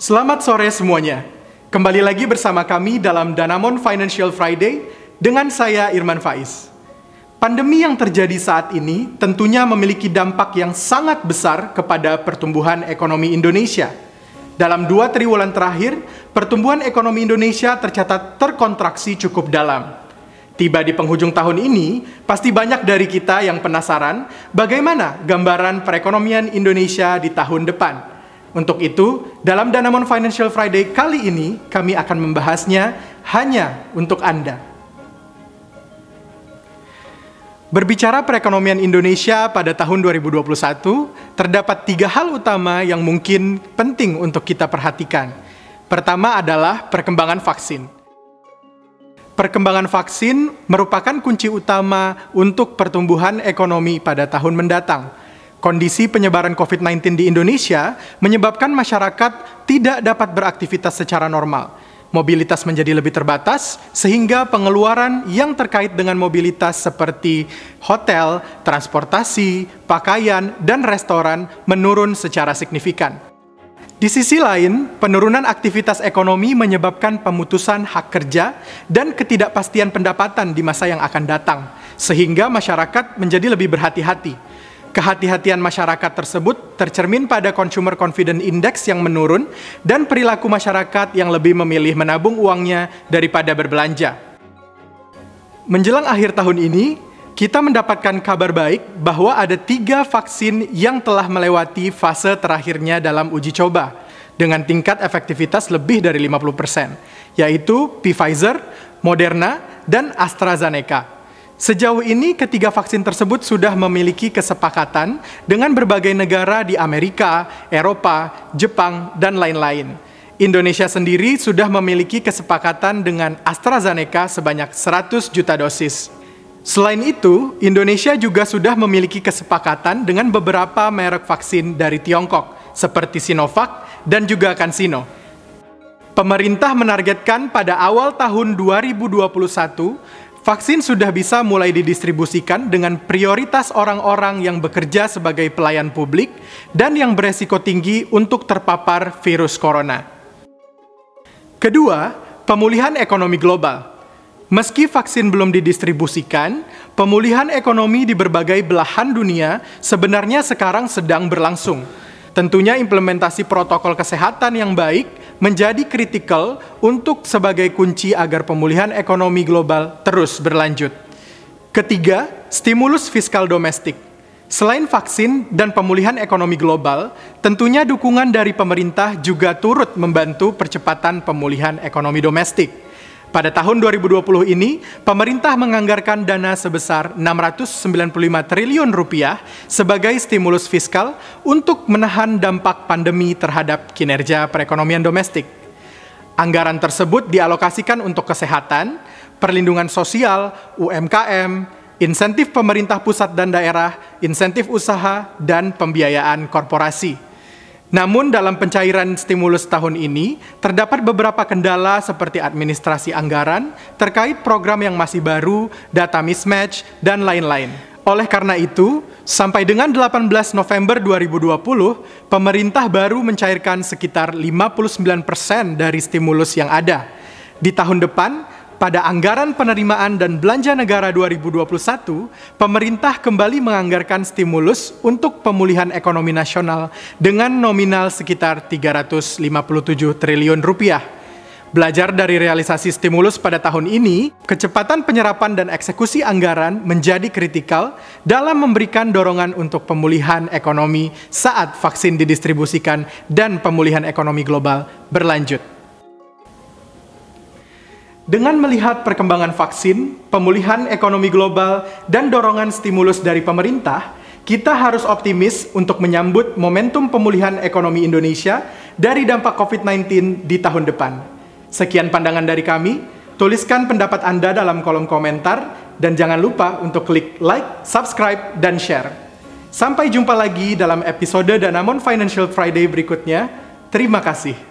Selamat sore semuanya. Kembali lagi bersama kami dalam Danamon Financial Friday dengan saya Irman Faiz. Pandemi yang terjadi saat ini tentunya memiliki dampak yang sangat besar kepada pertumbuhan ekonomi Indonesia. Dalam dua triwulan terakhir, pertumbuhan ekonomi Indonesia tercatat terkontraksi cukup dalam. Tiba di penghujung tahun ini, pasti banyak dari kita yang penasaran bagaimana gambaran perekonomian Indonesia di tahun depan. Untuk itu, dalam Danamon Financial Friday kali ini, kami akan membahasnya hanya untuk Anda. Berbicara perekonomian Indonesia pada tahun 2021, terdapat tiga hal utama yang mungkin penting untuk kita perhatikan. Pertama adalah perkembangan vaksin. Perkembangan vaksin merupakan kunci utama untuk pertumbuhan ekonomi pada tahun mendatang Kondisi penyebaran COVID-19 di Indonesia menyebabkan masyarakat tidak dapat beraktivitas secara normal. Mobilitas menjadi lebih terbatas, sehingga pengeluaran yang terkait dengan mobilitas seperti hotel, transportasi, pakaian, dan restoran menurun secara signifikan. Di sisi lain, penurunan aktivitas ekonomi menyebabkan pemutusan hak kerja dan ketidakpastian pendapatan di masa yang akan datang, sehingga masyarakat menjadi lebih berhati-hati Kehati-hatian masyarakat tersebut tercermin pada Consumer Confidence Index yang menurun dan perilaku masyarakat yang lebih memilih menabung uangnya daripada berbelanja. Menjelang akhir tahun ini, kita mendapatkan kabar baik bahwa ada tiga vaksin yang telah melewati fase terakhirnya dalam uji coba dengan tingkat efektivitas lebih dari 50%, yaitu Pfizer, Moderna, dan AstraZeneca. Sejauh ini, ketiga vaksin tersebut sudah memiliki kesepakatan dengan berbagai negara di Amerika, Eropa, Jepang, dan lain-lain. Indonesia sendiri sudah memiliki kesepakatan dengan AstraZeneca sebanyak 100 juta dosis. Selain itu, Indonesia juga sudah memiliki kesepakatan dengan beberapa merek vaksin dari Tiongkok, seperti Sinovac dan juga CanSino. Pemerintah menargetkan pada awal tahun 2021 Vaksin sudah bisa mulai didistribusikan dengan prioritas orang-orang yang bekerja sebagai pelayan publik dan yang beresiko tinggi untuk terpapar virus corona. Kedua, pemulihan ekonomi global. Meski vaksin belum didistribusikan, pemulihan ekonomi di berbagai belahan dunia sebenarnya sekarang sedang berlangsung. Tentunya implementasi protokol kesehatan yang baik menjadi kritikal untuk sebagai kunci agar pemulihan ekonomi global terus berlanjut. Ketiga, stimulus fiskal domestik. Selain vaksin dan pemulihan ekonomi global, tentunya dukungan dari pemerintah juga turut membantu percepatan pemulihan ekonomi domestik. Pada tahun 2020 ini, pemerintah menganggarkan dana sebesar 695 triliun rupiah sebagai stimulus fiskal untuk menahan dampak pandemi terhadap kinerja perekonomian domestik. Anggaran tersebut dialokasikan untuk kesehatan, perlindungan sosial, UMKM, insentif pemerintah pusat dan daerah, insentif usaha, dan pembiayaan korporasi. Namun dalam pencairan stimulus tahun ini, terdapat beberapa kendala seperti administrasi anggaran terkait program yang masih baru, data mismatch, dan lain-lain. Oleh karena itu, sampai dengan 18 November 2020, pemerintah baru mencairkan sekitar 59% dari stimulus yang ada. Di tahun depan, pada anggaran penerimaan dan belanja negara 2021, pemerintah kembali menganggarkan stimulus untuk pemulihan ekonomi nasional dengan nominal sekitar 357 triliun rupiah. Belajar dari realisasi stimulus pada tahun ini, kecepatan penyerapan dan eksekusi anggaran menjadi kritikal dalam memberikan dorongan untuk pemulihan ekonomi saat vaksin didistribusikan dan pemulihan ekonomi global berlanjut. Dengan melihat perkembangan vaksin, pemulihan ekonomi global, dan dorongan stimulus dari pemerintah, kita harus optimis untuk menyambut momentum pemulihan ekonomi Indonesia dari dampak COVID-19 di tahun depan. Sekian pandangan dari kami. Tuliskan pendapat Anda dalam kolom komentar, dan jangan lupa untuk klik like, subscribe, dan share. Sampai jumpa lagi dalam episode Danamon Financial Friday berikutnya. Terima kasih.